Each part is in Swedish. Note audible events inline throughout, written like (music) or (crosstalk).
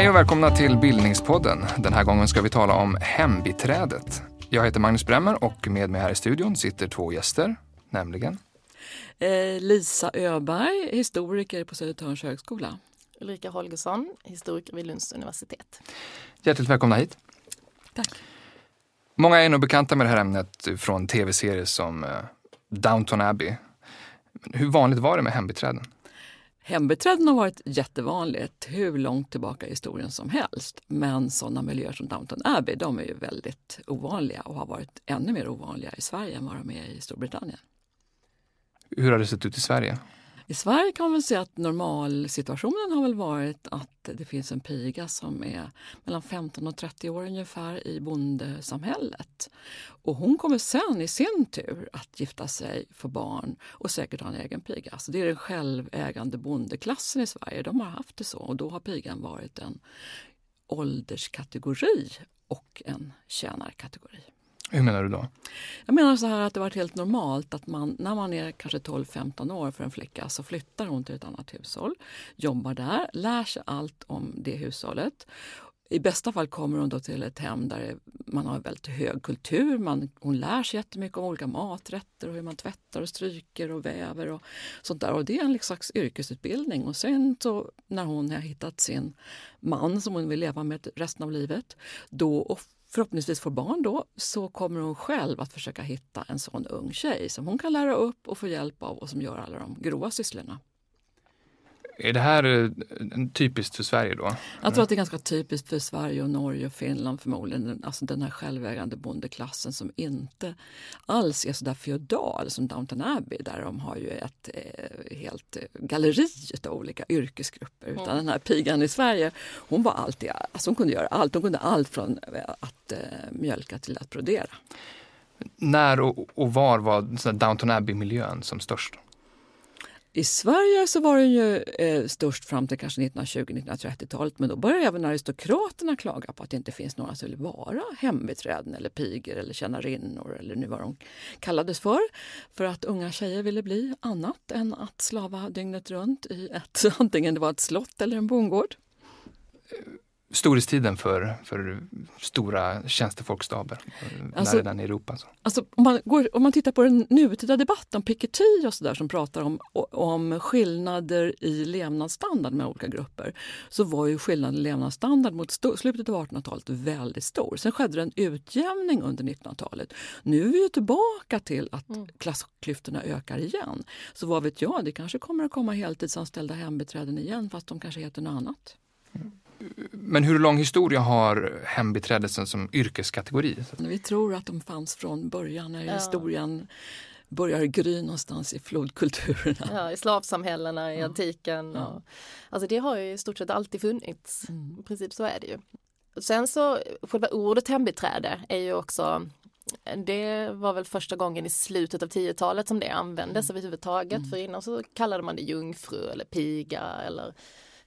Hej och välkomna till Bildningspodden. Den här gången ska vi tala om hembiträdet. Jag heter Magnus Bremmer och med mig här i studion sitter två gäster, nämligen eh, Lisa Öberg, historiker på Södertörns högskola. Ulrika Holgersson, historiker vid Lunds universitet. Hjärtligt välkomna hit. Tack. Många är nog bekanta med det här ämnet från tv-serier som eh, Downton Abbey. Hur vanligt var det med hembiträden? Hembiträden har varit jättevanligt hur långt tillbaka i historien som helst. Men sådana miljöer som Downton Abbey de är ju väldigt ovanliga och har varit ännu mer ovanliga i Sverige än vad de är i Storbritannien. Hur har det sett ut i Sverige? I Sverige kan man väl säga att normalsituationen har väl varit att det finns en piga som är mellan 15 och 30 år ungefär i bondesamhället. Och hon kommer sen i sin tur att gifta sig, få barn och säkert ha en egen piga. Så det är den självägande bondeklassen i Sverige. De har haft det så och då har pigan varit en ålderskategori och en tjänarkategori. Hur menar du då? Jag menar så här att det varit helt normalt att man när man är kanske 12-15 år för en flicka så flyttar hon till ett annat hushåll, jobbar där, lär sig allt om det hushållet. I bästa fall kommer hon då till ett hem där man har väldigt hög kultur. Man, hon lär sig jättemycket om olika maträtter och hur man tvättar och stryker och väver och sånt där. Och det är en slags yrkesutbildning. Och sen så när hon har hittat sin man som hon vill leva med resten av livet, då förhoppningsvis får barn då, så kommer hon själv att försöka hitta en sån ung tjej som hon kan lära upp och få hjälp av och som gör alla de grova sysslorna. Är det här eh, typiskt för Sverige då? Jag tror att det är ganska typiskt för Sverige och Norge och Finland förmodligen. Alltså den här självägande bondeklassen som inte alls är så där feodal som Downton Abbey där de har ju ett eh, helt galleri av olika yrkesgrupper. Utan mm. den här pigan i Sverige, hon var alltid, alltså hon kunde göra allt. Hon kunde allt från att eh, mjölka till att brodera. När och, och var var Downton Abbey-miljön som störst? I Sverige så var den ju eh, störst fram till kanske 1920-1930-talet men då började även aristokraterna klaga på att det inte finns några som vill vara hembiträden eller pigor eller tjänarinnor eller nu vad de kallades för. För att unga tjejer ville bli annat än att slava dygnet runt i ett, (laughs) antingen det var ett slott eller en bondgård storhetstiden för, för stora tjänstefolkstaber alltså, redan i Europa. Så. Alltså, om, man går, om man tittar på den nutida debatten, Piketty och så där, som pratar om, om skillnader i levnadsstandard med olika grupper så var ju skillnaden i levnadsstandard mot slutet av 1800-talet väldigt stor. Sen skedde det en utjämning under 1900-talet. Nu är vi tillbaka till att mm. klassklyftorna ökar igen. Så vad vet jag, det kanske kommer att komma heltidsanställda hembiträden igen fast de kanske heter något annat. Mm. Men hur lång historia har hembiträdelsen som yrkeskategori? Vi tror att de fanns från början när ja. historien börjar gry någonstans i flodkulturerna. Ja, I slavsamhällena, i ja. antiken. Och, ja. Alltså det har ju i stort sett alltid funnits. Mm. I princip så är det ju. Sen så, själva ordet hembiträde är ju också det var väl första gången i slutet av 10-talet som det användes mm. överhuvudtaget. Mm. För innan så kallade man det jungfru eller piga eller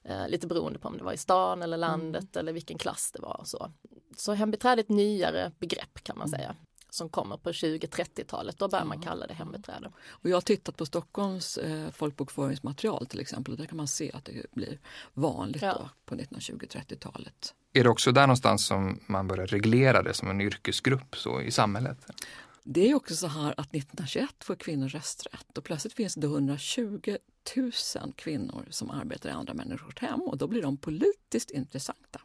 Eh, lite beroende på om det var i stan eller landet mm. eller vilken klass det var. Och så så hembiträde är ett nyare begrepp kan man mm. säga som kommer på 20-30-talet. Då börjar man kalla det hembiträde. Och jag har tittat på Stockholms eh, folkbokföringsmaterial till exempel och där kan man se att det blir vanligt ja. på 1920-30-talet. Är det också där någonstans som man börjar reglera det som en yrkesgrupp så i samhället? Det är också så här att 1921 får kvinnor rösträtt och plötsligt finns det 120 000 kvinnor som arbetar i andra människors hem och då blir de politiskt intressanta.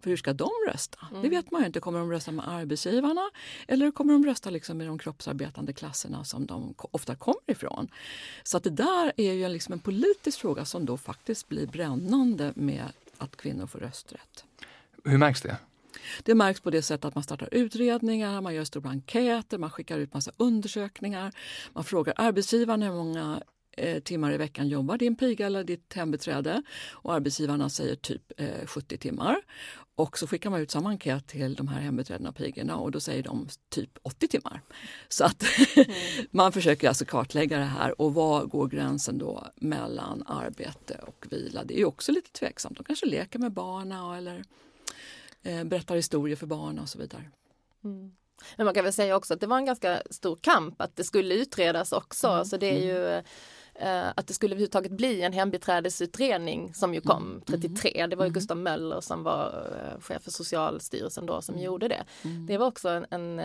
För hur ska de rösta? Mm. Det vet man ju inte. Kommer de rösta med arbetsgivarna eller kommer de rösta liksom med de kroppsarbetande klasserna som de ofta kommer ifrån? Så att det där är ju liksom en politisk fråga som då faktiskt blir brännande med att kvinnor får rösträtt. Hur märks det? Det märks på det sättet att man startar utredningar, man gör stora enkäter, man skickar ut massa undersökningar. Man frågar arbetsgivaren hur många eh, timmar i veckan jobbar din piga eller ditt hembiträde och arbetsgivarna säger typ eh, 70 timmar. Och så skickar man ut samma enkät till de här hembiträdena och pigorna och då säger de typ 80 timmar. Så att mm. (laughs) man försöker alltså kartlägga det här och var går gränsen då mellan arbete och vila? Det är också lite tveksamt. De kanske leker med barnen eller eh, berättar historier för barn och så vidare. Mm. Men man kan väl säga också att det var en ganska stor kamp att det skulle utredas också. Mm. Så det är ju eh, att det skulle överhuvudtaget bli en hembiträdesutredning som ju kom 33. Mm. Det var ju mm. Gustav Möller som var chef för Socialstyrelsen då som gjorde det. Det var också en, en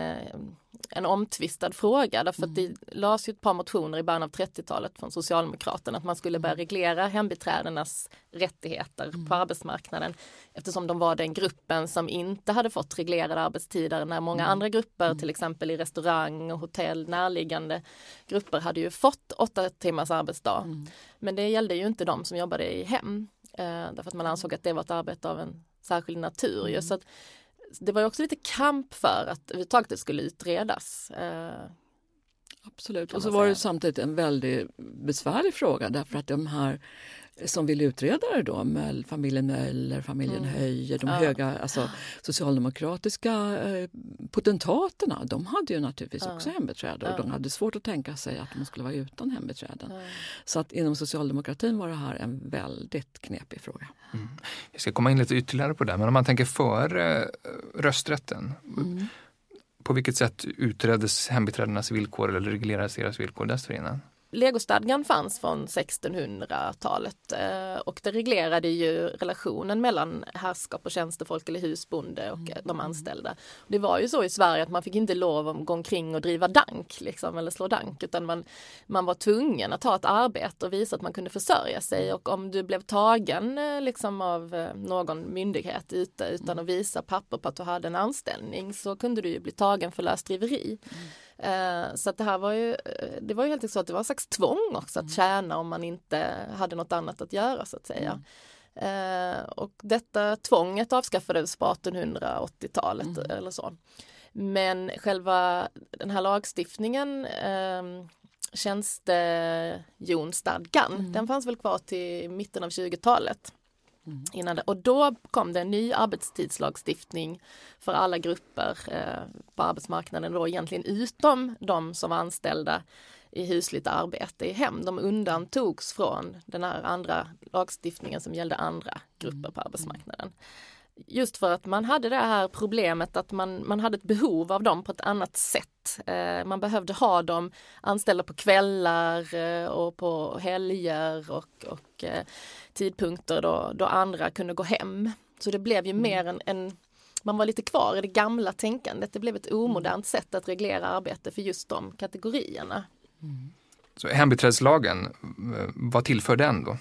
en omtvistad fråga därför att det lades ju ett par motioner i början av 30-talet från Socialdemokraterna att man skulle börja reglera hembiträdenas rättigheter på arbetsmarknaden eftersom de var den gruppen som inte hade fått reglerade arbetstider när många mm. andra grupper, till exempel i restaurang och hotell, närliggande grupper hade ju fått åtta timmars arbetsdag. Mm. Men det gällde ju inte de som jobbade i hem eh, därför att man ansåg att det var ett arbete av en särskild natur. Mm. Så att det var också lite kamp för att överhuvudtaget det skulle utredas. Eh, Absolut, och så var det samtidigt en väldigt besvärlig fråga därför att de här som vill utreda det då, Möll, familjen Möller, familjen mm. Höjer, de ja. höga alltså, socialdemokratiska eh, potentaterna, de hade ju naturligtvis ja. också hembiträde och de hade svårt att tänka sig att de skulle vara utan hembiträden. Ja. Så att inom socialdemokratin var det här en väldigt knepig fråga. Mm. Jag ska komma in lite ytterligare på det, men om man tänker före eh, rösträtten. Mm. På vilket sätt utreddes hembiträdenas villkor eller reglerades deras villkor dessförinnan? Legostadgan fanns från 1600-talet eh, och det reglerade ju relationen mellan härskap och tjänstefolk eller husbonde och mm. de anställda. Det var ju så i Sverige att man fick inte lov att gå omkring och driva dank liksom, eller slå dank utan man, man var tvungen att ta ett arbete och visa att man kunde försörja sig och om du blev tagen eh, liksom, av eh, någon myndighet ute utan att visa papper på att du hade en anställning så kunde du ju bli tagen för lösdriveri. Mm. Eh, så att det här var ju, eh, det var ju helt enkelt så att det var en slags tvång också att mm. tjäna om man inte hade något annat att göra så att säga. Mm. Eh, och detta tvånget avskaffades på 1880-talet mm. eller så. Men själva den här lagstiftningen eh, tjänstejonstadgan, mm. den fanns väl kvar till mitten av 20-talet. Mm. Innan det. Och då kom det en ny arbetstidslagstiftning för alla grupper eh, på arbetsmarknaden då egentligen utom de som var anställda i husligt arbete i hem. De undantogs från den här andra lagstiftningen som gällde andra grupper på arbetsmarknaden. Just för att man hade det här problemet att man, man hade ett behov av dem på ett annat sätt. Eh, man behövde ha dem anställda på kvällar eh, och på helger och, och eh, tidpunkter då, då andra kunde gå hem. Så det blev ju mm. mer en, en, man var lite kvar i det gamla tänkandet. Det blev ett omodernt mm. sätt att reglera arbete för just de kategorierna. Mm. Så hembiträdeslagen, vad tillför den då?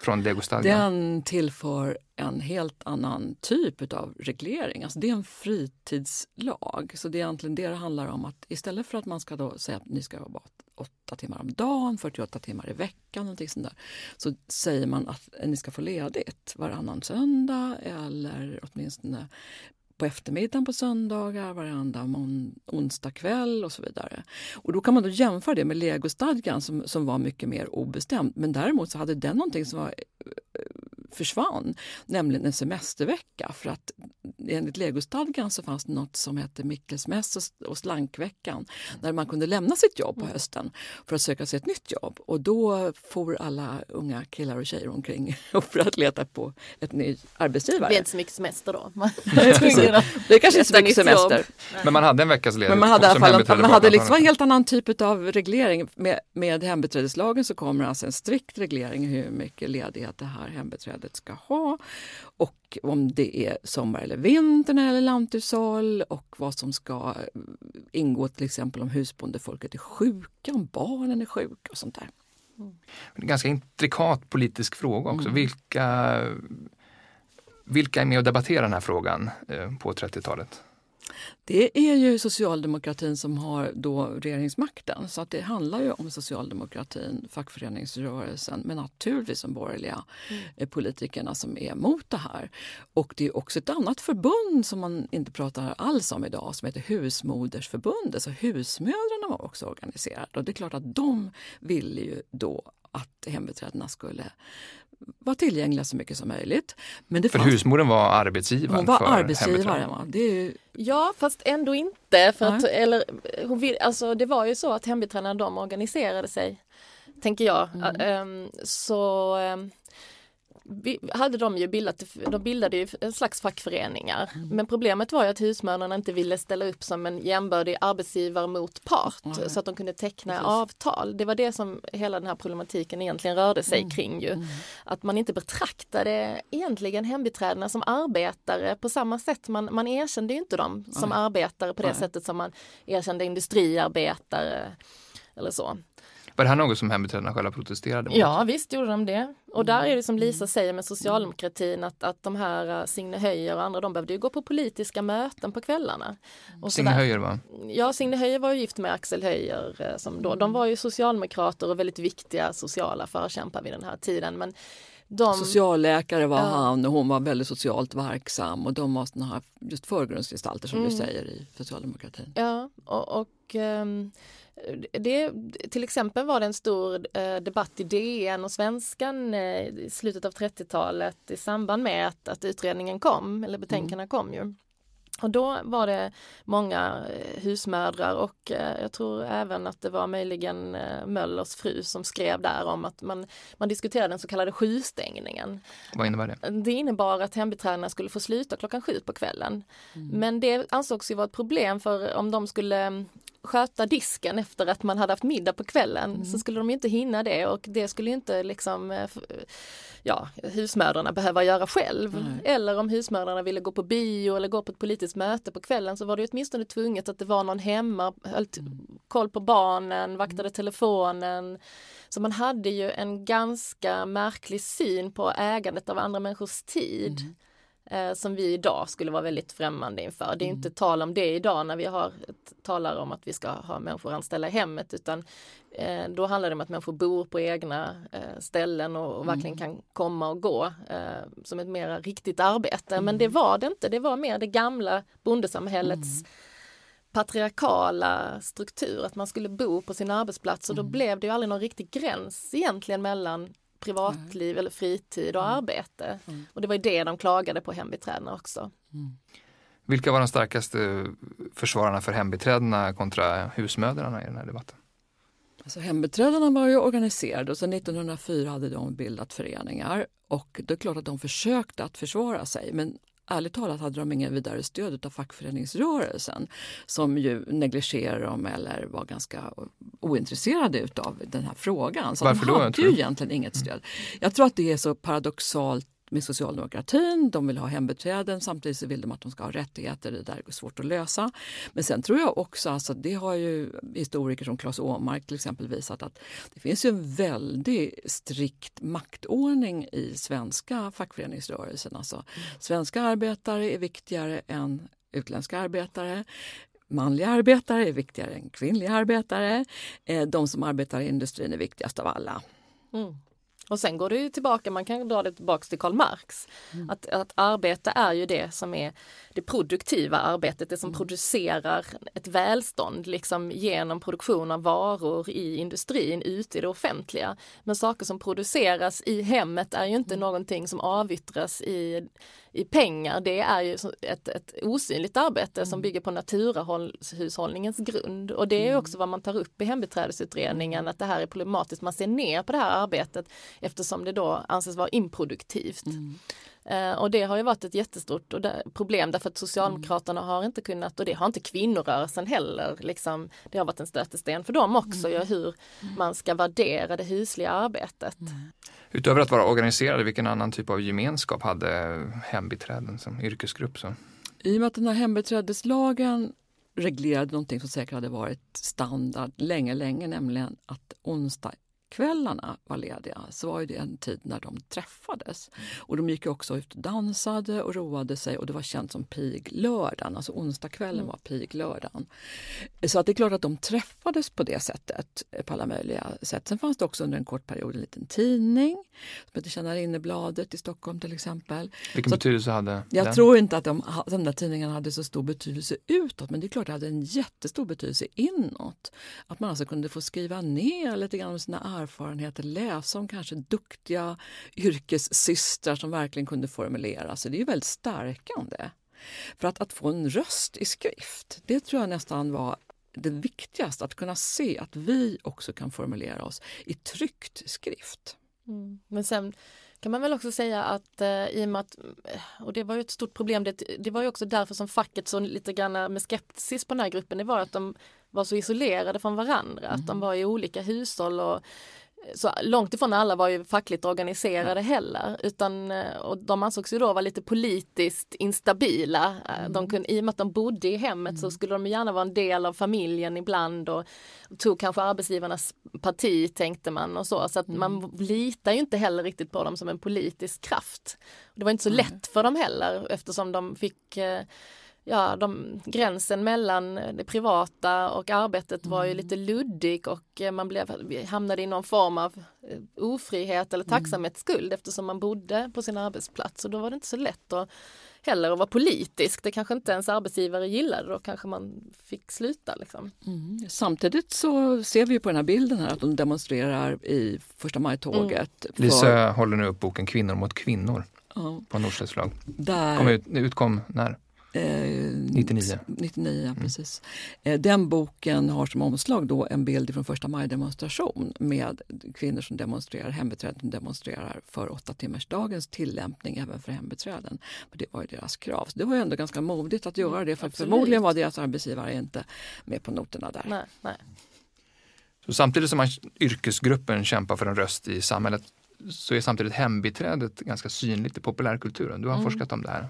Från legostadgan? Den tillför en helt annan typ av reglering. Alltså det är en fritidslag. Så det är egentligen det det handlar om. att Istället för att man ska då säga att ni ska jobba åtta timmar om dagen, 48 timmar i veckan, någonting sånt där, så säger man att ni ska få ledigt varannan söndag eller åtminstone på eftermiddagen på söndagar, varenda onsdag kväll och så vidare. Och då kan man då jämföra det med legostadgan som, som var mycket mer obestämd. Men däremot så hade den någonting som var försvann, nämligen en semestervecka. För att enligt legostadgan så fanns det något som hette Mikkelsmäss och slankveckan där man kunde lämna sitt jobb på mm. hösten för att söka sig ett nytt jobb. Och då for alla unga killar och tjejer omkring (laughs) för att leta på ett ny arbetsgivare. Det blev inte så mycket semester då. (laughs) det är kanske inte så mycket semester. Men man hade en veckas ledighet. Men man hade, i alla fall, man hade liksom en helt annan typ av reglering. Med, med hembiträdeslagen så kommer alltså en strikt reglering hur mycket ledighet det här hembiträdet ska ha och om det är sommar eller vinter eller lanthushåll och vad som ska ingå till exempel om husbondefolket är sjuka, om barnen är sjuka och sånt där. Mm. En ganska intrikat politisk fråga också. Mm. Vilka, vilka är med och debatterar den här frågan eh, på 30-talet? Det är ju socialdemokratin som har då regeringsmakten. Så att det handlar ju om socialdemokratin, fackföreningsrörelsen men naturligtvis de borgerliga mm. Eh, politikerna som är emot det här. Och det är också ett annat förbund som man inte pratar alls om idag som heter Husmodersförbundet. Så husmödrarna var också organiserade och det är klart att de ville ju då att hembiträdena skulle vara tillgängliga så mycket som möjligt. Men det för fanns... husmodern var arbetsgivaren? Hon var arbetsgivaren. Va? Det är... Ja fast ändå inte. För att, eller, hon vill, alltså, det var ju så att hembiträdena de organiserade sig, tänker jag. Mm. Um, så um, hade de ju bildat, de bildade ju en slags fackföreningar. Mm. Men problemet var ju att husmödrarna inte ville ställa upp som en jämbördig arbetsgivare mot part mm. så att de kunde teckna Precis. avtal. Det var det som hela den här problematiken egentligen rörde sig mm. kring ju. Mm. Att man inte betraktade egentligen hembiträdena som arbetare på samma sätt. Man, man erkände inte dem som arbetare på det sättet som man erkände industriarbetare eller så. Var det här något som hembiträdena själva protesterade mot? Ja visst gjorde de det. Och där är det som Lisa säger med socialdemokratin att, att de här uh, Signe Höjer och andra de behövde ju gå på politiska möten på kvällarna. Och Signe Höjer va? Ja, Signe Höjer var ju gift med Axel Höjer. Uh, som då, de var ju socialdemokrater och väldigt viktiga sociala förkämpar vid den här tiden. Men de, Socialläkare var ja. han och hon var väldigt socialt verksam och de var såna här just förgrundsgestalter som mm. du säger i socialdemokratin. Ja, och, och um, det, till exempel var det en stor eh, debatt i DN och Svenskan eh, i slutet av 30-talet i samband med att, att utredningen kom, eller betänkandena mm. kom ju. Och då var det många eh, husmödrar och eh, jag tror även att det var möjligen eh, Möllers fru som skrev där om att man, man diskuterade den så kallade sjustängningen. Vad innebär det? Det innebar att hembiträdena skulle få sluta klockan sju på kvällen. Mm. Men det ansågs ju vara ett problem för om de skulle sköta disken efter att man hade haft middag på kvällen mm. så skulle de inte hinna det och det skulle inte liksom ja, husmödrarna behöva göra själv. Mm. Eller om husmödrarna ville gå på bio eller gå på ett politiskt möte på kvällen så var det åtminstone tvunget att det var någon hemma, höll mm. koll på barnen, vaktade mm. telefonen. Så man hade ju en ganska märklig syn på ägandet av andra människors tid. Mm eh, som vi idag skulle vara väldigt främmande inför. Det är inte mm. tal om det idag när vi har, talar om att vi ska ha människor anställda i hemmet utan eh, då handlar det om att människor bor på egna eh, ställen och, och, verkligen mm. kan komma och gå eh, som ett mer riktigt arbete. Mm. Men det var det inte, det var mer det gamla bondesamhällets mm patriarkala struktur, att man skulle bo på sin arbetsplats och då mm. blev det ju aldrig någon riktig gräns egentligen mellan privatliv mm. eller fritid och mm. arbete. Mm. Och det var ju det de klagade på hembiträdena också. Mm. Vilka var de starkaste försvararna för hembiträdena kontra husmödrarna i den här debatten? Alltså hembiträdena var ju organiserade och sen 1904 hade de bildat föreningar och det är klart att de försökte att försvara sig men ärligt talat hade de ingen vidare stöd av fackföreningsrörelsen som ju negligerade dem eller var ganska ointresserade utav den här frågan. Så Varför de hade då, ju egentligen inget stöd. Jag tror att det är så paradoxalt med socialdemokratin. De vill ha hembiträden samtidigt så vill de att de ska ha rättigheter. Det där är svårt att lösa. Men sen tror jag också, alltså, det har ju historiker som Claes Åmark till exempel visat att det finns ju en väldigt strikt maktordning i svenska fackföreningsrörelsen. Alltså, mm. Svenska arbetare är viktigare än utländska arbetare manliga arbetare är viktigare än kvinnliga arbetare. Eh, de som arbetar i industrin är viktigast av alla. Mm. Och sen går det ju tillbaka, man kan dra det tillbaka till Karl Marx. Mm. Att, att arbete är ju det som är det produktiva arbetet, det som mm. producerar ett välstånd liksom genom produktion av varor i industrin ute i det offentliga. Men saker som produceras i hemmet är ju inte mm. någonting som avyttras i i pengar, det är ju ett, ett osynligt arbete som mm. bygger på naturahushållningens grund. Och det är mm. också vad man tar upp i hembiträdesutredningen, mm. att det här är problematiskt. Man ser ner på det här arbetet eftersom det då anses vara improduktivt. Mm. Eh, och det har ju varit ett jättestort problem därför att Socialdemokraterna har inte kunnat, och det har inte kvinnorörelsen heller, liksom, det har varit en stötesten för dem också, mm. hur man ska värdera det husliga arbetet. Mm. Utöver att vara organiserade, vilken annan typ av gemenskap hade hembiträden som yrkesgrupp? Så? I och med att den här hembiträdeslagen reglerade någonting som säkert hade varit standard länge, länge, nämligen att onsdag kvällarna var lediga så var det en tid när de träffades. Och de gick också ut och dansade och roade sig och det var känt som piglördagen, alltså onsdagskvällen mm. var piglördagen. Så att det är klart att de träffades på det sättet, på alla möjliga sätt. Sen fanns det också under en kort period en liten tidning som heter Tjänarinnebladet i Stockholm till exempel. Vilken så betydelse hade Jag den? tror inte att de, de där tidningarna hade så stor betydelse utåt men det är klart att det hade en jättestor betydelse inåt. Att man alltså kunde få skriva ner lite grann om sina erfarenheter, läsa om kanske duktiga yrkessystrar som verkligen kunde formulera. sig. det är väldigt stärkande. För att, att få en röst i skrift, det tror jag nästan var det viktigaste, att kunna se att vi också kan formulera oss i tryckt skrift. Mm. Men sen kan man väl också säga att eh, i och med att, och det var ju ett stort problem, det, det var ju också därför som facket så lite grann med skepsis på den här gruppen, det var att de var så isolerade från varandra, mm. att de var i olika hushåll och så långt ifrån alla var ju fackligt organiserade heller utan eh, och de ansågs ju då vara lite politiskt instabila. Eh, mm. De kunde, I och med att de bodde i hemmet mm. så skulle de gärna vara en del av familjen ibland och, och tog kanske arbetsgivarnas parti tänkte man och så. Så att mm. man litar ju inte heller riktigt på dem som en politisk kraft. Det var inte så lätt för dem heller eftersom de fick eh, ja, de, gränsen mellan det privata och arbetet var ju mm. lite luddig och eh, man blev, hamnade i någon form av eh, ofrihet eller mm. tacksamhetsskuld eftersom man bodde på sin arbetsplats och då var det inte så lätt att heller att vara politisk. Det kanske inte ens arbetsgivare gillade, då kanske man fick sluta. Liksom. Mm. Samtidigt så ser vi på den här bilden här att de demonstrerar i första maj-tåget. Mm. För... Lisa håller nu upp boken Kvinnor mot kvinnor mm. på Norstedts förlag. Där... Kom ut, utkom när? 99. Eh, 99, mm. precis. Eh, den boken har som omslag då en bild från första maj-demonstration med kvinnor som demonstrerar, hembiträden som demonstrerar för åtta timmars dagens tillämpning även för hembiträden. För det var ju deras krav. Så det var ju ändå ganska modigt att göra det för Absolut. förmodligen var deras arbetsgivare inte med på noterna där. Nej, nej. Så samtidigt som man, yrkesgruppen kämpar för en röst i samhället så är samtidigt hembiträdet ganska synligt i populärkulturen. Du har mm. forskat om det här.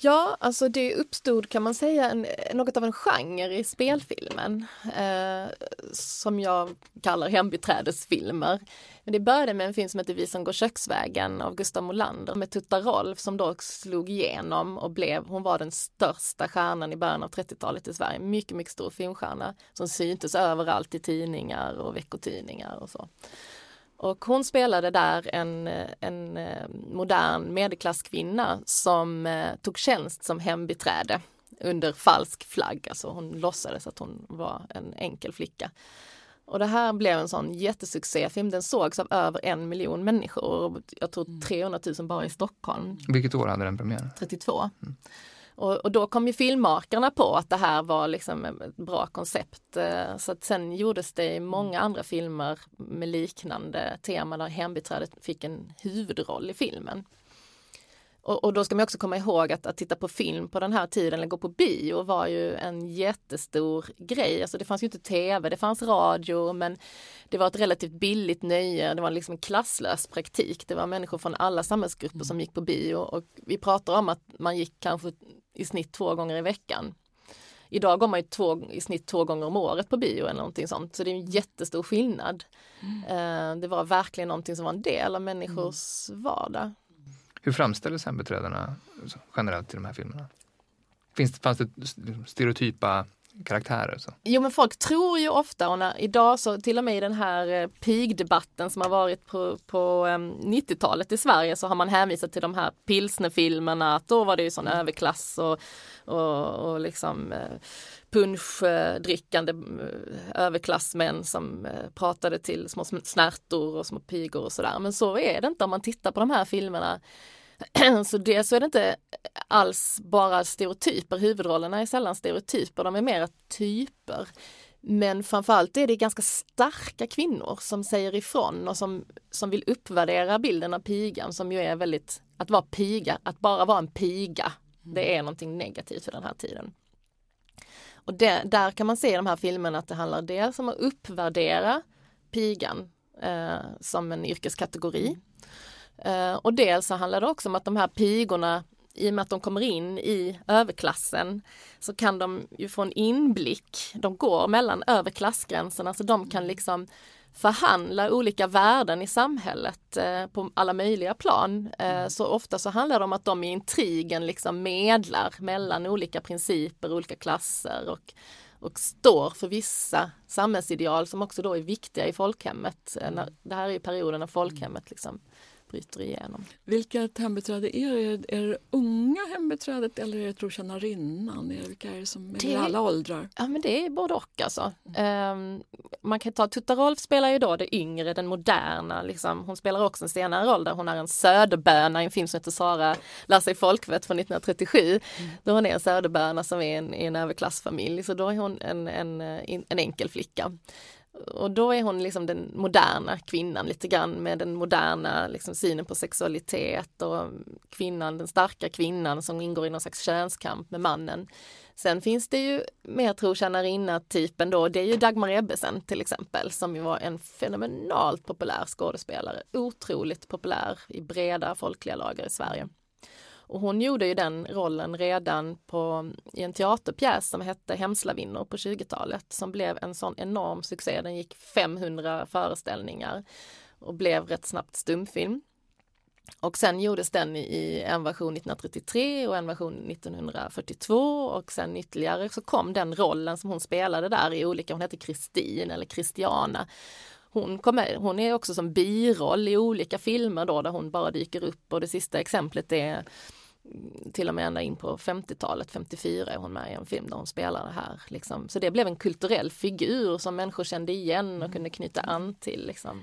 Ja, alltså det uppstod kan man säga en, något av en genre i spelfilmen eh, som jag kallar hembiträdesfilmer. Men det började med en film som heter Vi som går köksvägen av Gustav Molander med Tutta Rolf som då slog igenom och blev, hon var den största stjärnan i början av 30-talet i Sverige. Mycket, mycket stor filmstjärna som syntes överallt i tidningar och veckotidningar och så. Och hon spelade där en, en eh, modern medelklasskvinna som eh, tog tjänst som hembiträde under falsk flagg, alltså hon låtsades att hon var en enkel flicka. Och det här blev en sån jättesuccéfilm. Den sågs av över en miljon människor. Jag tror 300 mm. 000 bara i Stockholm. Vilket år hade den premiär? 32. Mm. Och, och, då kom ju filmmakarna på att det här var liksom ett bra koncept. Eh, så att sen gjordes det många andra filmer med liknande tema där hembiträdet fick en huvudroll i filmen. Och, och, då ska man också komma ihåg att, att titta på film på den här tiden, eller gå på bio, var ju en jättestor grej. Alltså det fanns ju inte tv, det fanns radio, men det var ett relativt billigt nöje. Det var liksom en klasslös praktik. Det var människor från alla samhällsgrupper som gick på bio och vi pratar om att man gick kanske i snitt två gånger i veckan. Idag går man ju två, i snitt två gånger om året på bio eller någonting sånt, så det är en jättestor skillnad. Mm. Det var verkligen någonting som var en del av människors mm. vardag. Hur framställdes hembiträdena generellt i de här filmerna? Finns, fanns det stereotypa karaktärer. Så. Jo men folk tror ju ofta och när, idag så till och med i den här eh, pigdebatten som har varit på, på um, ehm, 90-talet i Sverige så har man hänvisat till de här pilsnerfilmerna att då var det ju sån mm. överklass och, och, och liksom eh, punchdrickande eh, överklassmän som pratade till små snärtor och små pigor och sådär. Men så är det inte om man tittar på de här filmerna. (clears throat) Så dels så är det inte alls bara stereotyper, huvudrollerna är sällan stereotyper, de är mera typer. Men framförallt är det ganska starka kvinnor som säger ifrån och som, som vill uppvärdera bilden av pigan som ju är väldigt, att vara piga, att bara vara en piga, det är någonting negativt för den här tiden. Och det, där kan man se i de här filmerna att det handlar dels om att uppvärdera pigan eh, som en yrkeskategori. Eh, och dels så handlar det också om att de här pigorna i och med att de kommer in i överklassen så kan de ju få en inblick. De går mellan överklassgränserna så de kan liksom förhandla olika värden i samhället eh, på alla möjliga plan. Eh, mm. så ofta så handlar det om att de i intrigen liksom medlar mellan olika principer, olika klasser och, och står för vissa samhällsideal som också då är viktiga i folkhemmet. Eh, det här är perioden när folkhemmet liksom bryter igenom. Vilket hembiträde är det? Är det unga hembiträdet eller är det trotjänarinnan? Vilka är det som är det, alla åldrar? Ja men det är både och alltså. Um, man kan ta Tutta Rolf spelar ju då det yngre, den moderna. Liksom. Hon spelar också en senare roll där hon är en söderböna i en film som heter Sara lär sig folkvett från 1937. Mm. Då hon är en söderböna som är en, i en överklassfamilj så då är hon en, en, en enkel flicka. Och då är hon liksom den moderna kvinnan lite grann med den moderna liksom, synen på sexualitet och kvinnan, den starka kvinnan som ingår i någon slags könskamp med mannen. Sen finns det ju mer trotjänarinna-typen då, det är ju Dagmar Ebbesen till exempel, som ju var en fenomenalt populär skådespelare, otroligt populär i breda folkliga lager i Sverige. Och hon gjorde ju den rollen redan på, i en teaterpjäs som hette Hemslavinnor på 20-talet som blev en sån enorm succé. Den gick 500 föreställningar och blev rätt snabbt stumfilm. Och sen gjordes den i en version 1933 och en version 1942 och sen ytterligare så kom den rollen som hon spelade där i olika, hon hette Kristin eller Christiana. Hon, kom med, hon är också som biroll i olika filmer då där hon bara dyker upp och det sista exemplet är till och med ända in på 50-talet, 54 är hon med i en film där hon spelar det här. Liksom. Så det blev en kulturell figur som människor kände igen och kunde knyta an till. Liksom.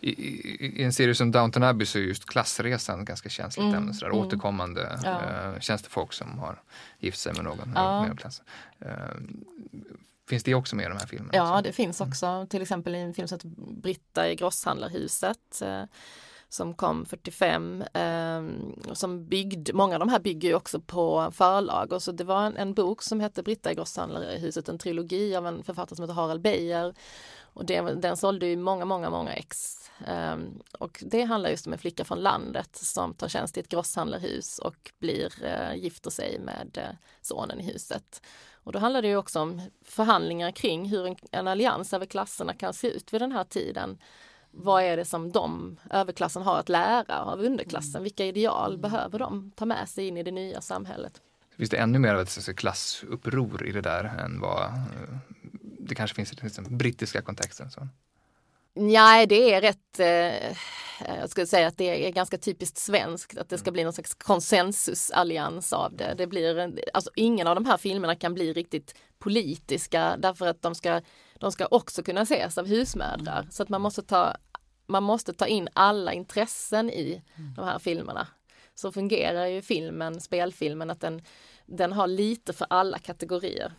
I, i, I, en serie som Downton Abbey så är just klassresan ganska känsligt mm. ämne, sådär, mm. återkommande ja. äh, tjänstefolk som har gift sig med någon ja. medelklass. Äh, finns det också med i de här filmerna? Ja, det finns också, till exempel i en film som heter Britta i grosshandlarhuset äh, som kom 45 eh, som byggde, många av de här bygger ju också på förlag och så det var en, en bok som hette Britta i grosshandlarhuset, en trilogi av en författare som heter Harald Beijer och det, den sålde ju många, många, många ex. Eh, och det handlar just om en flicka från landet som tar tjänst i ett grosshandlarhus och blir, eh, gifter sig med eh, sonen i huset. Och då handlar det ju också om förhandlingar kring hur en, en allians över klasserna kan se ut vid den här tiden vad är det som de, överklassen, har att lära av underklassen? Mm. Vilka ideal behöver de ta med sig in i det nya samhället? Finns det ännu mer av ett klassuppror i det där än vad eh, det kanske finns i den brittiska kontexten? Så. Nej, det är rätt, eh, jag skulle säga att det är ganska typiskt svenskt att det ska mm. bli någon slags konsensusallians av det. det blir, alltså ingen av de här filmerna kan bli riktigt politiska därför att de ska de ska också kunna ses av husmödrar. Mm. Så att man måste ta, man måste ta in alla intressen i mm. de här filmerna. Så fungerar ju filmen, spelfilmen, att den, den har lite för alla kategorier.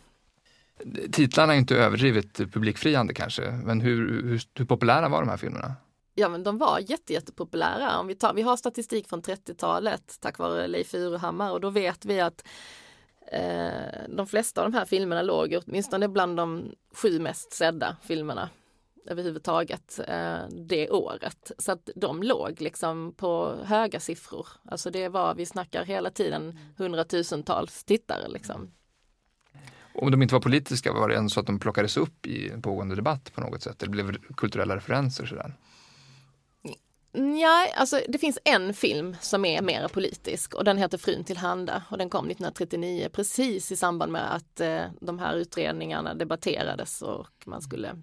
Titlarna är inte överdrivet publikfriande kanske, men hur, hur, hur populära var de här filmerna? Ja men de var jätte, jättepopulära. Om vi, tar, vi har statistik från 30-talet tack vare Leif Furuhammar och då vet vi att Eh, de flesta av de här filmerna låg åtminstone bland de sju mest sedda filmerna överhuvudtaget eh, det året. Så att de låg liksom på höga siffror. Alltså det var, vi snackar hela tiden hundratusentals tittare liksom. Om de inte var politiska, var det ändå så att de plockades upp i en pågående debatt på något sätt? Eller blev kulturella referenser sådär? Nja, alltså det finns en film som är mer politisk och den heter Frun till handa och den kom 1939 precis i samband med att eh, de här utredningarna debatterades och man skulle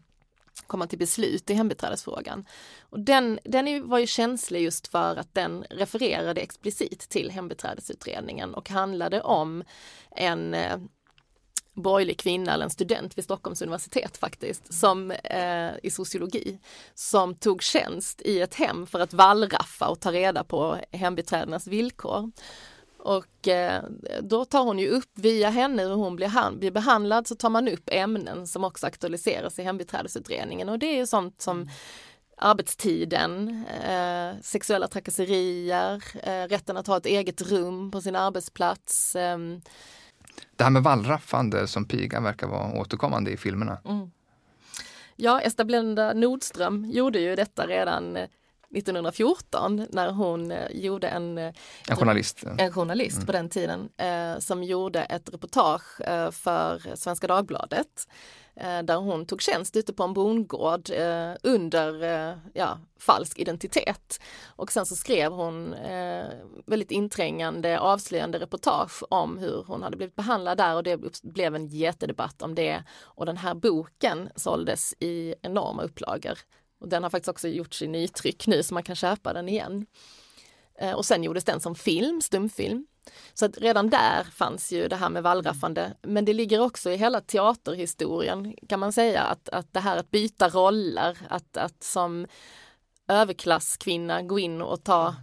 komma till beslut i hembiträdesfrågan. Och den den var ju känslig just för att den refererade explicit till hembiträdesutredningen och handlade om en eh, borgerlig kvinna eller en student vid Stockholms universitet faktiskt, som eh, i sociologi, som tog tjänst i ett hem för att vallraffa och ta reda på hembiträdenas villkor. Och eh, då tar hon ju upp via henne hur hon blir, blir behandlad så tar man upp ämnen som också aktualiseras i hembiträdesutredningen och det är ju sånt som arbetstiden, eh, sexuella trakasserier, eh, rätten att ha ett eget rum på sin arbetsplats, eh, det här med wallraffande som piga verkar vara återkommande i filmerna. Mm. Ja, Esta Blenda Nordström gjorde ju detta redan 1914 eh, när hon eh, gjorde en, eh, en journalist, en journalist mm. på den tiden eh, som gjorde ett reportage eh, för Svenska Dagbladet Eh, där hon tog tjänst ute på en bondgård eh, under eh, ja, falsk identitet. Och sen så skrev hon eh, väldigt inträngande avslöjande reportage om hur hon hade blivit behandlad där och det blev en jättedebatt om det. Och den här boken såldes i enorma upplagor. Och den har faktiskt också gjorts i nytryck nu så man kan köpa den igen. Eh, och sen gjordes den som film, stumfilm. Så att redan där fanns ju det här med wallraffande. Men det ligger också i hela teaterhistorien kan man säga att, att det här att byta roller, att, att som överklasskvinna gå in och ta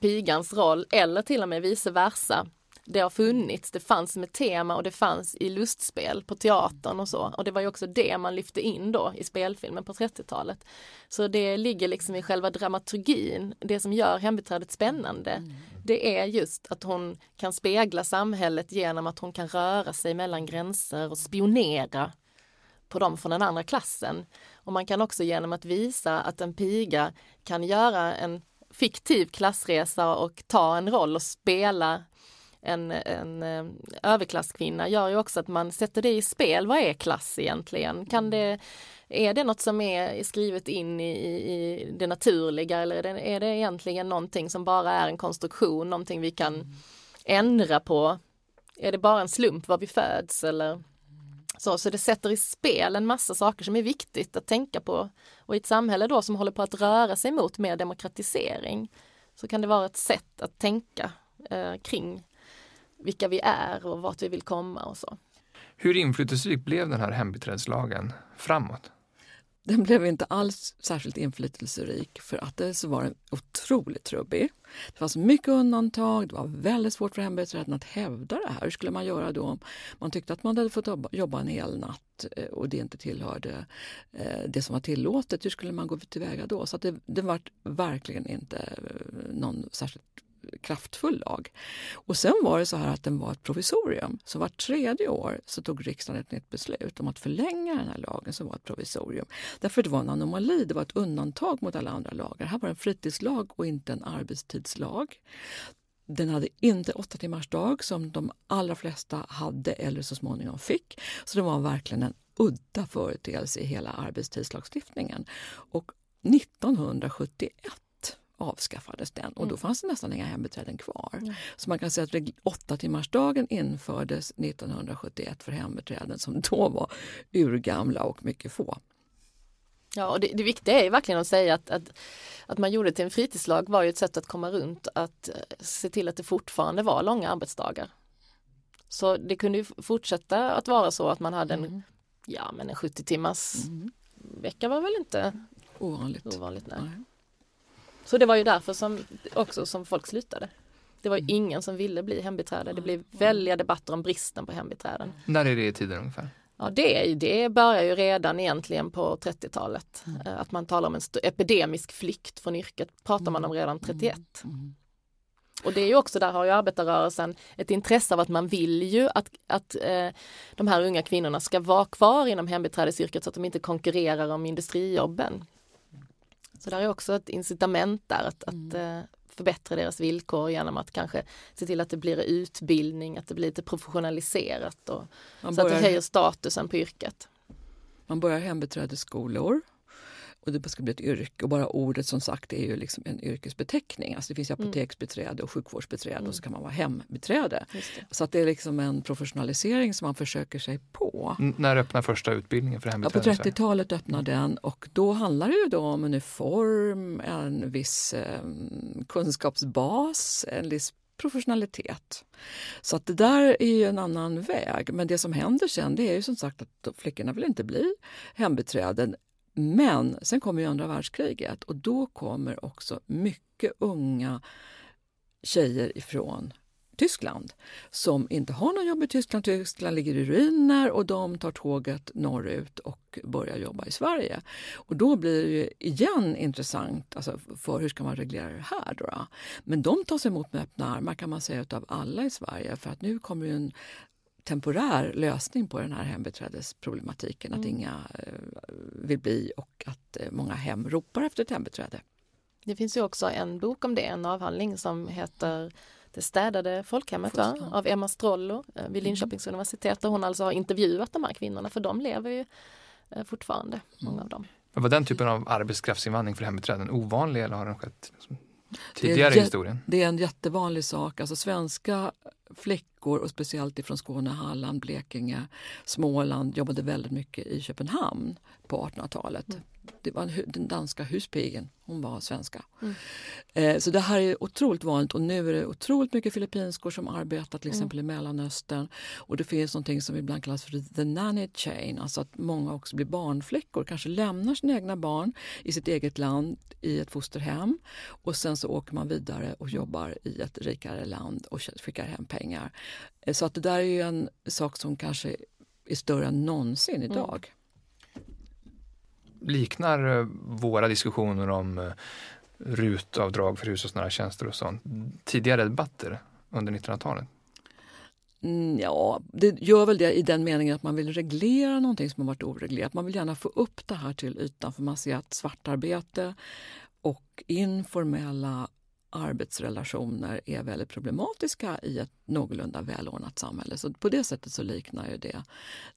pigans roll eller till och med vice versa. Det har funnits, det fanns som ett tema och det fanns i lustspel på teatern och så. Och det var ju också det man lyfte in då i spelfilmen på 30-talet. Så det ligger liksom i själva dramaturgin, det som gör hembiträdet spännande. Mm. Det är just att hon kan spegla samhället genom att hon kan röra sig mellan gränser och spionera på dem från den andra klassen. Och man kan också genom att visa att en piga kan göra en fiktiv klassresa och ta en roll och spela en, en, eh, överklasskvinna gör ju också att man sätter det i spel. Vad är klass egentligen? Kan det, är det något som är skrivet in i, i det naturliga eller är det, är det egentligen någonting som bara är en konstruktion, någonting vi kan ändra på? Är det bara en slump var vi föds eller så, så det sätter i spel en massa saker som är viktigt att tänka på. Och i ett samhälle då som håller på att röra sig mot mer demokratisering så kan det vara ett sätt att tänka eh, kring vilka vi är och vart vi vill komma och så. Hur inflytelserik blev den här hembiträdeslagen framåt? Den blev inte alls särskilt inflytelserik för att det så var den otroligt trubbig. Det fanns mycket undantag, det var väldigt svårt för hembiträden att hävda det här. Hur skulle man göra då om man tyckte att man hade fått jobba en hel natt eh, och det inte tillhörde eh, det som var tillåtet? Hur skulle man gå tillväga då? Så det, det var verkligen inte eh, någon särskilt kraftfull lag. Och sen var det så här att den var ett provisorium. Så vart tredje år så tog riksdagen ett nytt beslut om att förlänga den här lagen som var ett provisorium. Därför det var en anomali, det var ett undantag mot alla andra lagar. Här var det en fritidslag och inte en arbetstidslag. Den hade inte åtta timmars dag som de allra flesta hade eller så småningom fick. Så det var verkligen en udda företeelse i hela arbetstidslagstiftningen. Och 1971 avskaffades den och då mm. fanns det nästan inga hembiträden kvar. Mm. Så man kan säga att åtta timmarsdagen infördes 1971 för hembiträden som då var urgamla och mycket få. Ja, och det, det viktiga är verkligen att säga att, att, att man gjorde det till en fritidslag var ju ett sätt att komma runt att eh, se till att det fortfarande var långa arbetsdagar. Så det kunde ju fortsätta att vara så att man hade en, mm. ja men en 70 timmars mm. vecka var väl inte ovanligt. ovanligt nej. nej. Så det var ju därför som också som folk slutade. Det var mm. ingen som ville bli hembiträde. Det blev väldiga debatter om bristen på hembiträden. När är det i tiden ungefär? Ja, det, det börjar ju redan egentligen på 30-talet. Mm. Eh, att man talar om en epidemisk flykt från yrket pratar man om redan 31. Mm. mm. Och det är ju också, där har ju arbetarrörelsen ett intresse av att man vill ju att, att eh, de här unga kvinnorna ska vara kvar inom hembiträdesyrket så att de inte konkurrerar om industrijobben. Så där är också ett incitament där att, mm. att eh, förbättra deras villkor genom att kanske se till att det blir utbildning, att det blir lite professionaliserat och så att det höjer statusen på yrket. Man börjar hembiträdesskolor och det ska bli ett yrke och bara ordet som sagt är ju liksom en yrkesbeteckning. Alltså det finns mm. apoteksbeträde och sjukvårdsbeträde mm. och så kan man vara hembiträde. Så att det är liksom en professionalisering som man försöker sig på. N när öppnar första utbildningen för hembiträde? Ja, på 30-talet öppnar den och då handlar det ju då om uniform, en viss eh, kunskapsbas, en viss professionalitet. Så att det där är ju en annan väg. Men det som händer sen det är ju som sagt att flickorna vill inte bli hembiträden men sen kommer ju andra världskriget och då kommer också mycket unga tjejer ifrån Tyskland som inte har något jobb i Tyskland. Tyskland ligger i ruiner och de tar tåget norrut och börjar jobba i Sverige. Och då blir det ju igen intressant alltså för hur ska man reglera det här. Då, Men de tas emot med öppna armar kan man säga av alla i Sverige för att nu kommer en temporär lösning på den här hembiträdesproblematiken. Mm. Att inga eh, vill bli och att eh, många hem ropar efter ett hembiträde. Det finns ju också en bok om det, en avhandling som heter Det städade folkhemmet va? av Emma Strollo eh, vid mm. Linköpings mm. universitet där hon alltså har intervjuat de här kvinnorna för de lever ju fortfarande, många mm. av dem. Men var den typen av arbetskraftsinvandring för hembiträden ovanlig eller har den skett tidigare i historien? Det är en jättevanlig sak. Alltså svenska flickor och speciellt ifrån Skåne, Halland, Blekinge, Småland jobbade väldigt mycket i Köpenhamn på 1800-talet. Mm. Det var den danska huspigen, hon var svenska. Mm. Eh, så det här är otroligt vanligt och nu är det otroligt mycket filippinskor som arbetar till mm. exempel mm. i Mellanöstern. Och det finns något som ibland kallas för the nanny chain, alltså att många också blir barnflickor, kanske lämnar sina egna barn i sitt eget land i ett fosterhem och sen så åker man vidare och jobbar i ett rikare land och skickar hem pengar. Eh, så att det där är en sak som kanske är större än någonsin mm. idag. Mm liknar eh, våra diskussioner om eh, rutavdrag för hushållsnära tjänster och sånt tidigare debatter under 1900-talet? Mm, ja, det gör väl det i den meningen att man vill reglera någonting som har varit oreglerat. Man vill gärna få upp det här till ytan för man ser att svartarbete och informella arbetsrelationer är väldigt problematiska i ett någorlunda välordnat samhälle. Så på det sättet så liknar ju det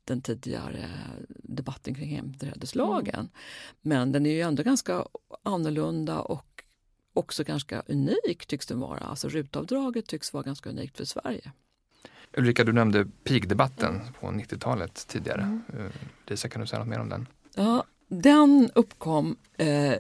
den tidigare debatten kring hemträdeslagen. Mm. Men den är ju ändå ganska annorlunda och också ganska unik tycks den vara. Alltså rutavdraget tycks vara ganska unikt för Sverige. Ulrika, du nämnde pigdebatten på 90-talet tidigare. Mm. Eh, Lisa, kan du säga något mer om den? Ja, den uppkom eh,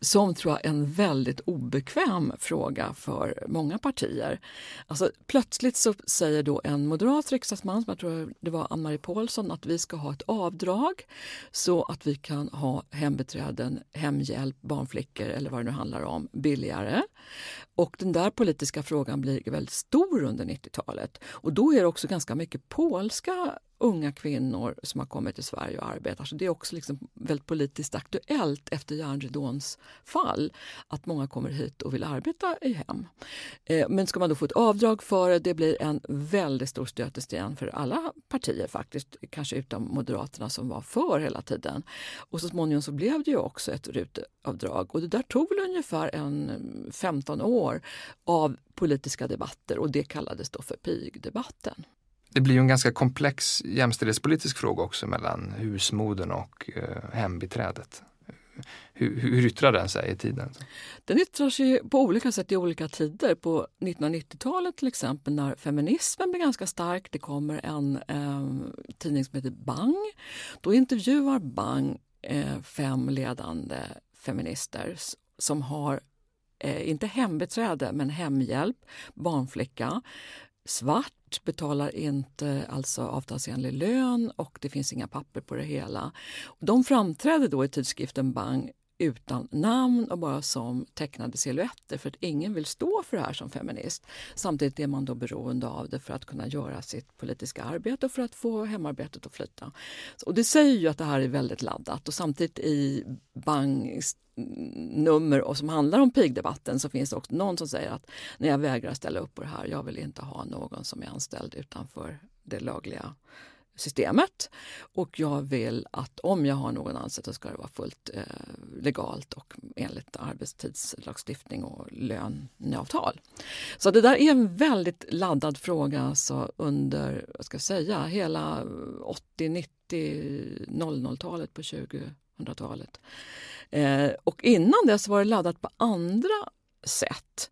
som tror jag är en väldigt obekväm fråga för många partier. Alltså, plötsligt så säger då en moderat riksdagsman, som jag tror det var Ann-Marie Paulsson, att vi ska ha ett avdrag så att vi kan ha hembiträden, hemhjälp, barnflickor eller vad det nu handlar om billigare. Och den där politiska frågan blir väldigt stor under 90-talet. Och då är det också ganska mycket polska unga kvinnor som har kommit till Sverige och arbetar. Så det är också liksom väldigt politiskt aktuellt efter järnridåns fall att många kommer hit och vill arbeta i hem. Eh, men ska man då få ett avdrag för det, det blir en väldigt stor stötesten för alla partier faktiskt, kanske utom Moderaterna som var för hela tiden. Och så småningom så blev det ju också ett rutavdrag och det där tog väl ungefär en 15 år av politiska debatter och det kallades då för pigdebatten det blir ju en ganska komplex jämställdhetspolitisk fråga också mellan husmodern och eh, hembiträdet. Hur, hur yttrar den sig i tiden? Den yttrar sig på olika sätt i olika tider. På 1990-talet till exempel när feminismen blir ganska stark, det kommer en eh, tidning som heter Bang. Då intervjuar Bang eh, fem ledande feminister som har eh, inte hembiträde, men hemhjälp, barnflicka, svart, betalar inte alltså avtalsenlig lön och det finns inga papper på det hela. De framträder då i tidskriften Bang utan namn och bara som tecknade silhuetter för att ingen vill stå för det här som feminist. Samtidigt är man då beroende av det för att kunna göra sitt politiska arbete och för att få hemarbetet att flyta. Och det säger ju att det här är väldigt laddat och samtidigt i Bangs mm, nummer och som handlar om pigdebatten så finns det också någon som säger att när jag vägrar ställa upp på det här, jag vill inte ha någon som är anställd utanför det lagliga systemet. Och jag vill att om jag har någon anställd så ska det vara fullt eh, legalt och enligt arbetstidslagstiftning och löneavtal. Så det där är en väldigt laddad fråga alltså under, vad ska jag säga, hela 80, 90, 00-talet på 2000-talet. Eh, och innan dess var det laddat på andra sätt.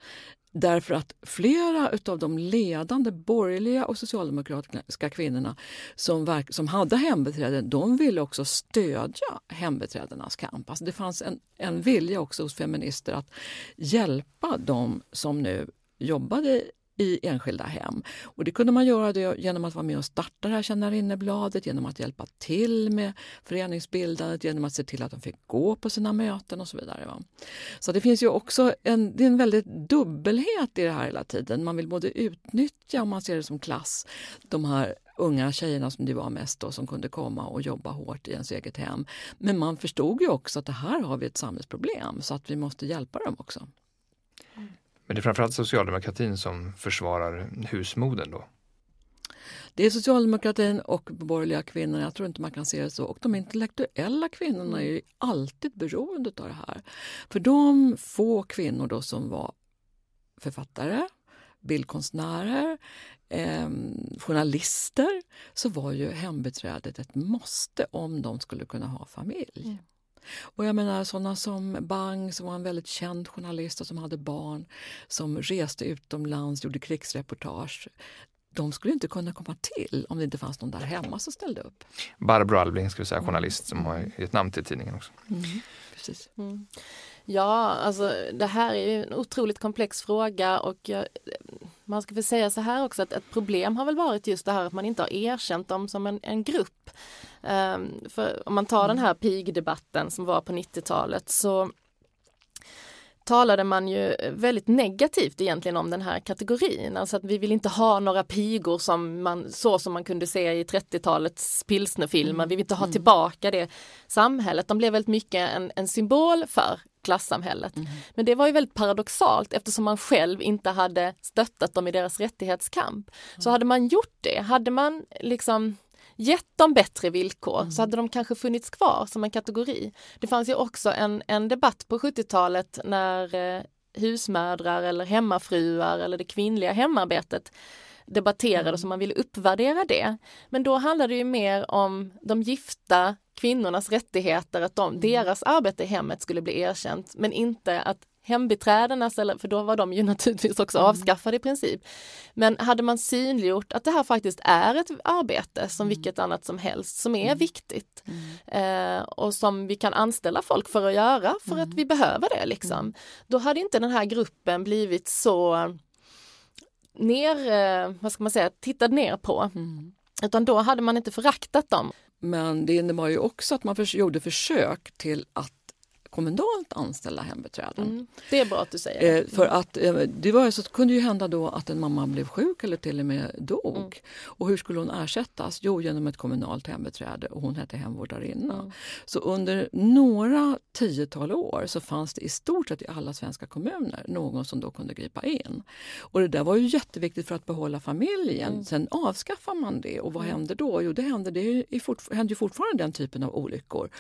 Därför att flera av de ledande borgerliga och socialdemokratiska kvinnorna som, verk, som hade hembiträden, de ville också stödja hembiträdenas kamp. Alltså det fanns en, en vilja också hos feminister att hjälpa dem som nu jobbade i enskilda hem. Och det kunde man göra det genom att vara med och starta det här tjänarinnebladet, genom att hjälpa till med föreningsbildandet, genom att se till att de fick gå på sina möten och så vidare. Va? Så det finns ju också en, det är en väldigt dubbelhet i det här hela tiden. Man vill både utnyttja, om man ser det som klass, de här unga tjejerna som det var mest då, som kunde komma och jobba hårt i ens eget hem. Men man förstod ju också att det här har vi ett samhällsproblem så att vi måste hjälpa dem också. Men det är framförallt socialdemokratin som försvarar husmodern då? Det är socialdemokratin och borgerliga kvinnor, jag tror inte man kan se det så. Och de intellektuella kvinnorna är ju alltid beroende av det här. För de få kvinnor då som var författare, bildkonstnärer, eh, journalister så var ju hembiträdet ett måste om de skulle kunna ha familj. Mm. Och jag menar sådana som Bang som var en väldigt känd journalist och som hade barn som reste utomlands, gjorde krigsreportage. de skulle inte kunna komma till om det inte fanns någon där hemma som ställde upp. Barbro Alvling, ska vi säga, journalist som har gett namn till tidningen också. Mm, precis. Mm. Ja, alltså det här är ju en otroligt komplex fråga och jag, man ska väl säga så här också att ett problem har väl varit just det här att man inte har erkänt dem som en, en grupp. Um, för om man tar den här pigdebatten som var på 90-talet så talade man ju väldigt negativt egentligen om den här kategorin. Alltså att vi vill inte ha några pigor som man, så som man kunde se i 30-talets pilsnerfilmer. Mm. Vi vill inte ha mm. tillbaka det samhället. De blev väldigt mycket en, en symbol för klassamhället. Mm. Men det var ju väldigt paradoxalt eftersom man själv inte hade stöttat dem i deras rättighetskamp. Mm. Så hade man gjort det, hade man liksom gett dem bättre villkor mm. så hade de kanske funnits kvar som en kategori. Det fanns ju också en, en debatt på 70-talet när eh, husmödrar eller hemmafruar eller det kvinnliga hemarbetet debatterades mm. och man ville uppvärdera det. Men då handlade det ju mer om de gifta kvinnornas rättigheter, att de, mm. deras arbete i hemmet skulle bli erkänt, men inte att hembiträdenas, för då var de ju (laughs) naturligtvis också mm. avskaffade i princip. Men hade man synliggjort att det här faktiskt är ett arbete som mm. vilket annat som helst som är mm. viktigt mm. eh, och som vi kan anställa folk för att göra för att mm. vi behöver det liksom. Mm. Då hade inte den här gruppen blivit så ner, eh, vad ska man säga, tittad ner på. Utan då hade man inte föraktat dem. Men det innebar ju också att man gjorde försök till att kommunalt anställda hembiträden. Mm, det är bra att du säger eh, För att eh, det var, så kunde ju hända då att en mamma blev sjuk eller till och med dog. Mm. Och hur skulle hon ersättas? Jo, genom ett kommunalt hembiträde och hon hette hemvårdarinna. Mm. Så under några tiotal år så fanns det i stort sett i alla svenska kommuner någon som då kunde gripa in. Och det där var ju jätteviktigt för att behålla familjen. Mm. Sen avskaffar man det och vad mm. händer då? Jo, det händer, det är, fort, händer ju fortfarande den typen av olyckor.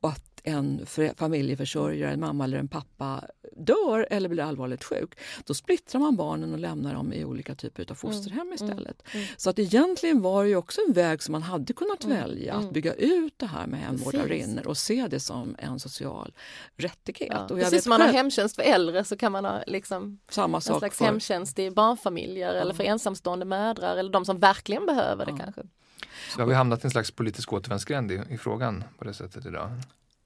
Och att en familjeförsörjare, en mamma eller en pappa dör eller blir allvarligt sjuk, då splittrar man barnen och lämnar dem i olika typer av mm. fosterhem mm. istället. Mm. Så att egentligen var det också en väg som man hade kunnat mm. välja, att mm. bygga ut det här med hemvårdarinnor och se det som en social rättighet. Ja, och precis som man har hemtjänst för äldre så kan man ha liksom Samma en sak slags för... hemtjänst i barnfamiljer eller för ensamstående mödrar eller de som verkligen behöver det kanske. Så har vi hamnat i en slags politisk återvändsgränd i, i frågan på det sättet idag?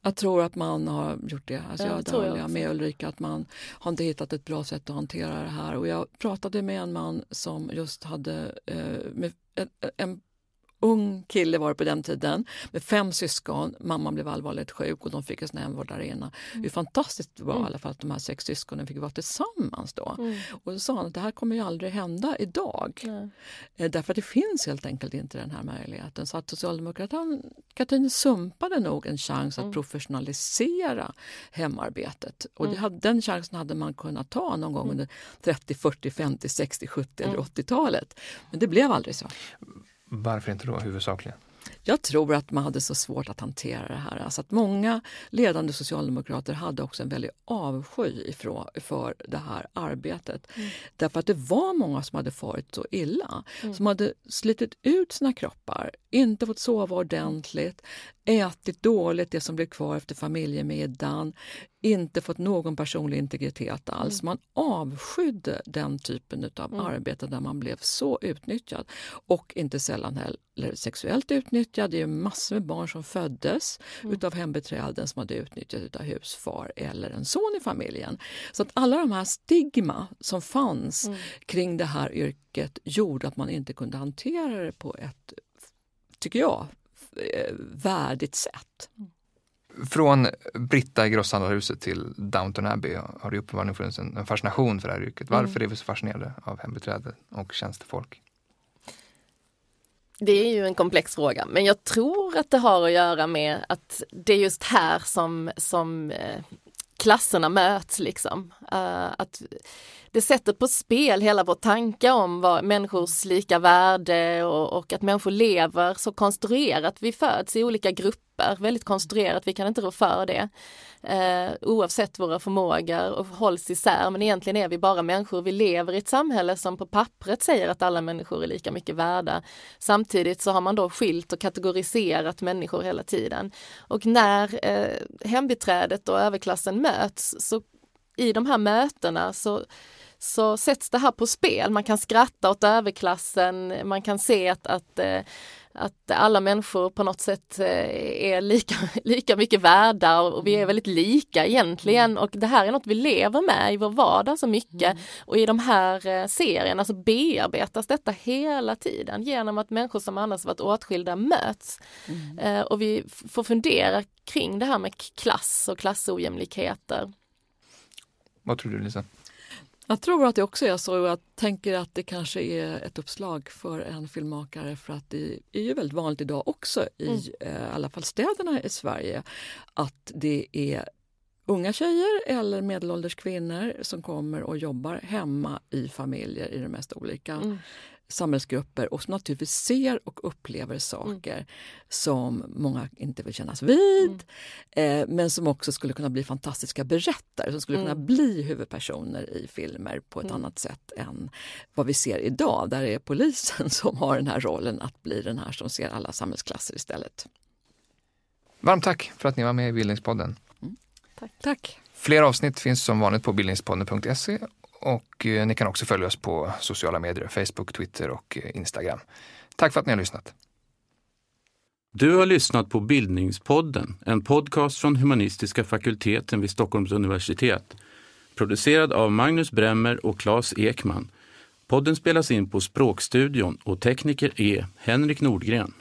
Jag tror att man har gjort det. Alltså jag, jag jag med Ulrika att man har inte hittat ett bra sätt att hantera det här. Och jag pratade med en man som just hade eh, en, en ung kille var det på den tiden med fem syskon. Mamman blev allvarligt sjuk och de fick en sån hemvårdarena. Mm. Det är fantastiskt mm. i alla fall att de här sex syskonen fick vara tillsammans då. Mm. Och då sa han att det här kommer ju aldrig hända idag. Mm. Därför att det finns helt enkelt inte den här möjligheten. Så att socialdemokratin sumpade nog en chans att mm. professionalisera hemarbetet. Och det mm. den chansen hade man kunnat ta någon gång under 30, 40, 50, 60, 70 eller 80-talet. Men det blev aldrig så. Varför inte då huvudsakligen? Jag tror att man hade så svårt att hantera det här. Alltså att många ledande socialdemokrater hade också en väldig avsky ifrån, för det här arbetet. Mm. Därför att det var många som hade farit så illa. Mm. Som hade slitit ut sina kroppar, inte fått sova ordentligt, ätit dåligt det som blev kvar efter familjemiddagen, inte fått någon personlig integritet alls. Mm. Man avskydde den typen av mm. arbete där man blev så utnyttjad och inte sällan heller sexuellt utnyttjad. Det är massor med barn som föddes mm. utav hembiträden som hade utnyttjats av husfar eller en son i familjen. Så att alla de här stigma som fanns mm. kring det här yrket gjorde att man inte kunde hantera det på ett, tycker jag, Eh, värdigt sätt. Från Britta i grosshandlarhuset till Downton Abbey har det uppenbarligen funnits en, fascination för det här yrket. Varför mm. är vi så fascinerade av hembiträde och tjänstefolk? Det är ju en komplex fråga, men jag tror att det har att göra med att det är just här som, som eh, klasserna möts liksom. Uh, att det sätter på spel hela vår tanke om vad människors lika värde och, och, att människor lever så konstruerat. Vi föds i olika grupper, väldigt konstruerat, vi kan inte rå för det. Eh, oavsett våra förmågor och hålls isär, men egentligen är vi bara människor. Vi lever i ett samhälle som på pappret säger att alla människor är lika mycket värda. Samtidigt så har man då skilt och kategoriserat människor hela tiden. Och när eh, hembiträdet och överklassen möts så i de här mötena så så sätts det här på spel. Man kan skratta åt överklassen, man kan se att, att eh, att alla människor på något sätt eh, är lika, (laughs) lika mycket värda och vi är mm. väldigt lika egentligen mm. och det här är något vi lever med i vår vardag så mycket mm. och i de här eh, serierna så bearbetas detta hela tiden genom att människor som annars varit åtskilda möts. Mm. Och vi får fundera kring det här med klass och klassojämlikheter. Vad tror du Lisa? Jag tror att det också är så. Jag tänker att det kanske är ett uppslag för en filmmakare för att det är ju väldigt vanligt idag också i mm. eh, alla fall städerna i Sverige att det är unga tjejer eller medelålders kvinnor som kommer och jobbar hemma i familjer i de mest olika mm samhällsgrupper och som naturligtvis ser och upplever saker mm. som många inte vill kännas vid mm. eh, men som också skulle kunna bli fantastiska berättare som skulle mm. kunna bli huvudpersoner i filmer på ett mm. annat sätt än vad vi ser idag där det är polisen (laughs) som har den här rollen att bli den här som ser alla samhällsklasser istället. Varmt tack för att ni var med i Bildningspodden. Mm. Tack. tack. Fler avsnitt finns som vanligt på bildningspodden.se och eh, ni kan också följa oss på sociala medier, Facebook, Twitter och eh, Instagram. Tack för att ni har lyssnat. Du har lyssnat på Bildningspodden, en podcast från humanistiska fakulteten vid Stockholms universitet. Producerad av Magnus Bremmer och Claes Ekman. Podden spelas in på Språkstudion och tekniker är Henrik Nordgren.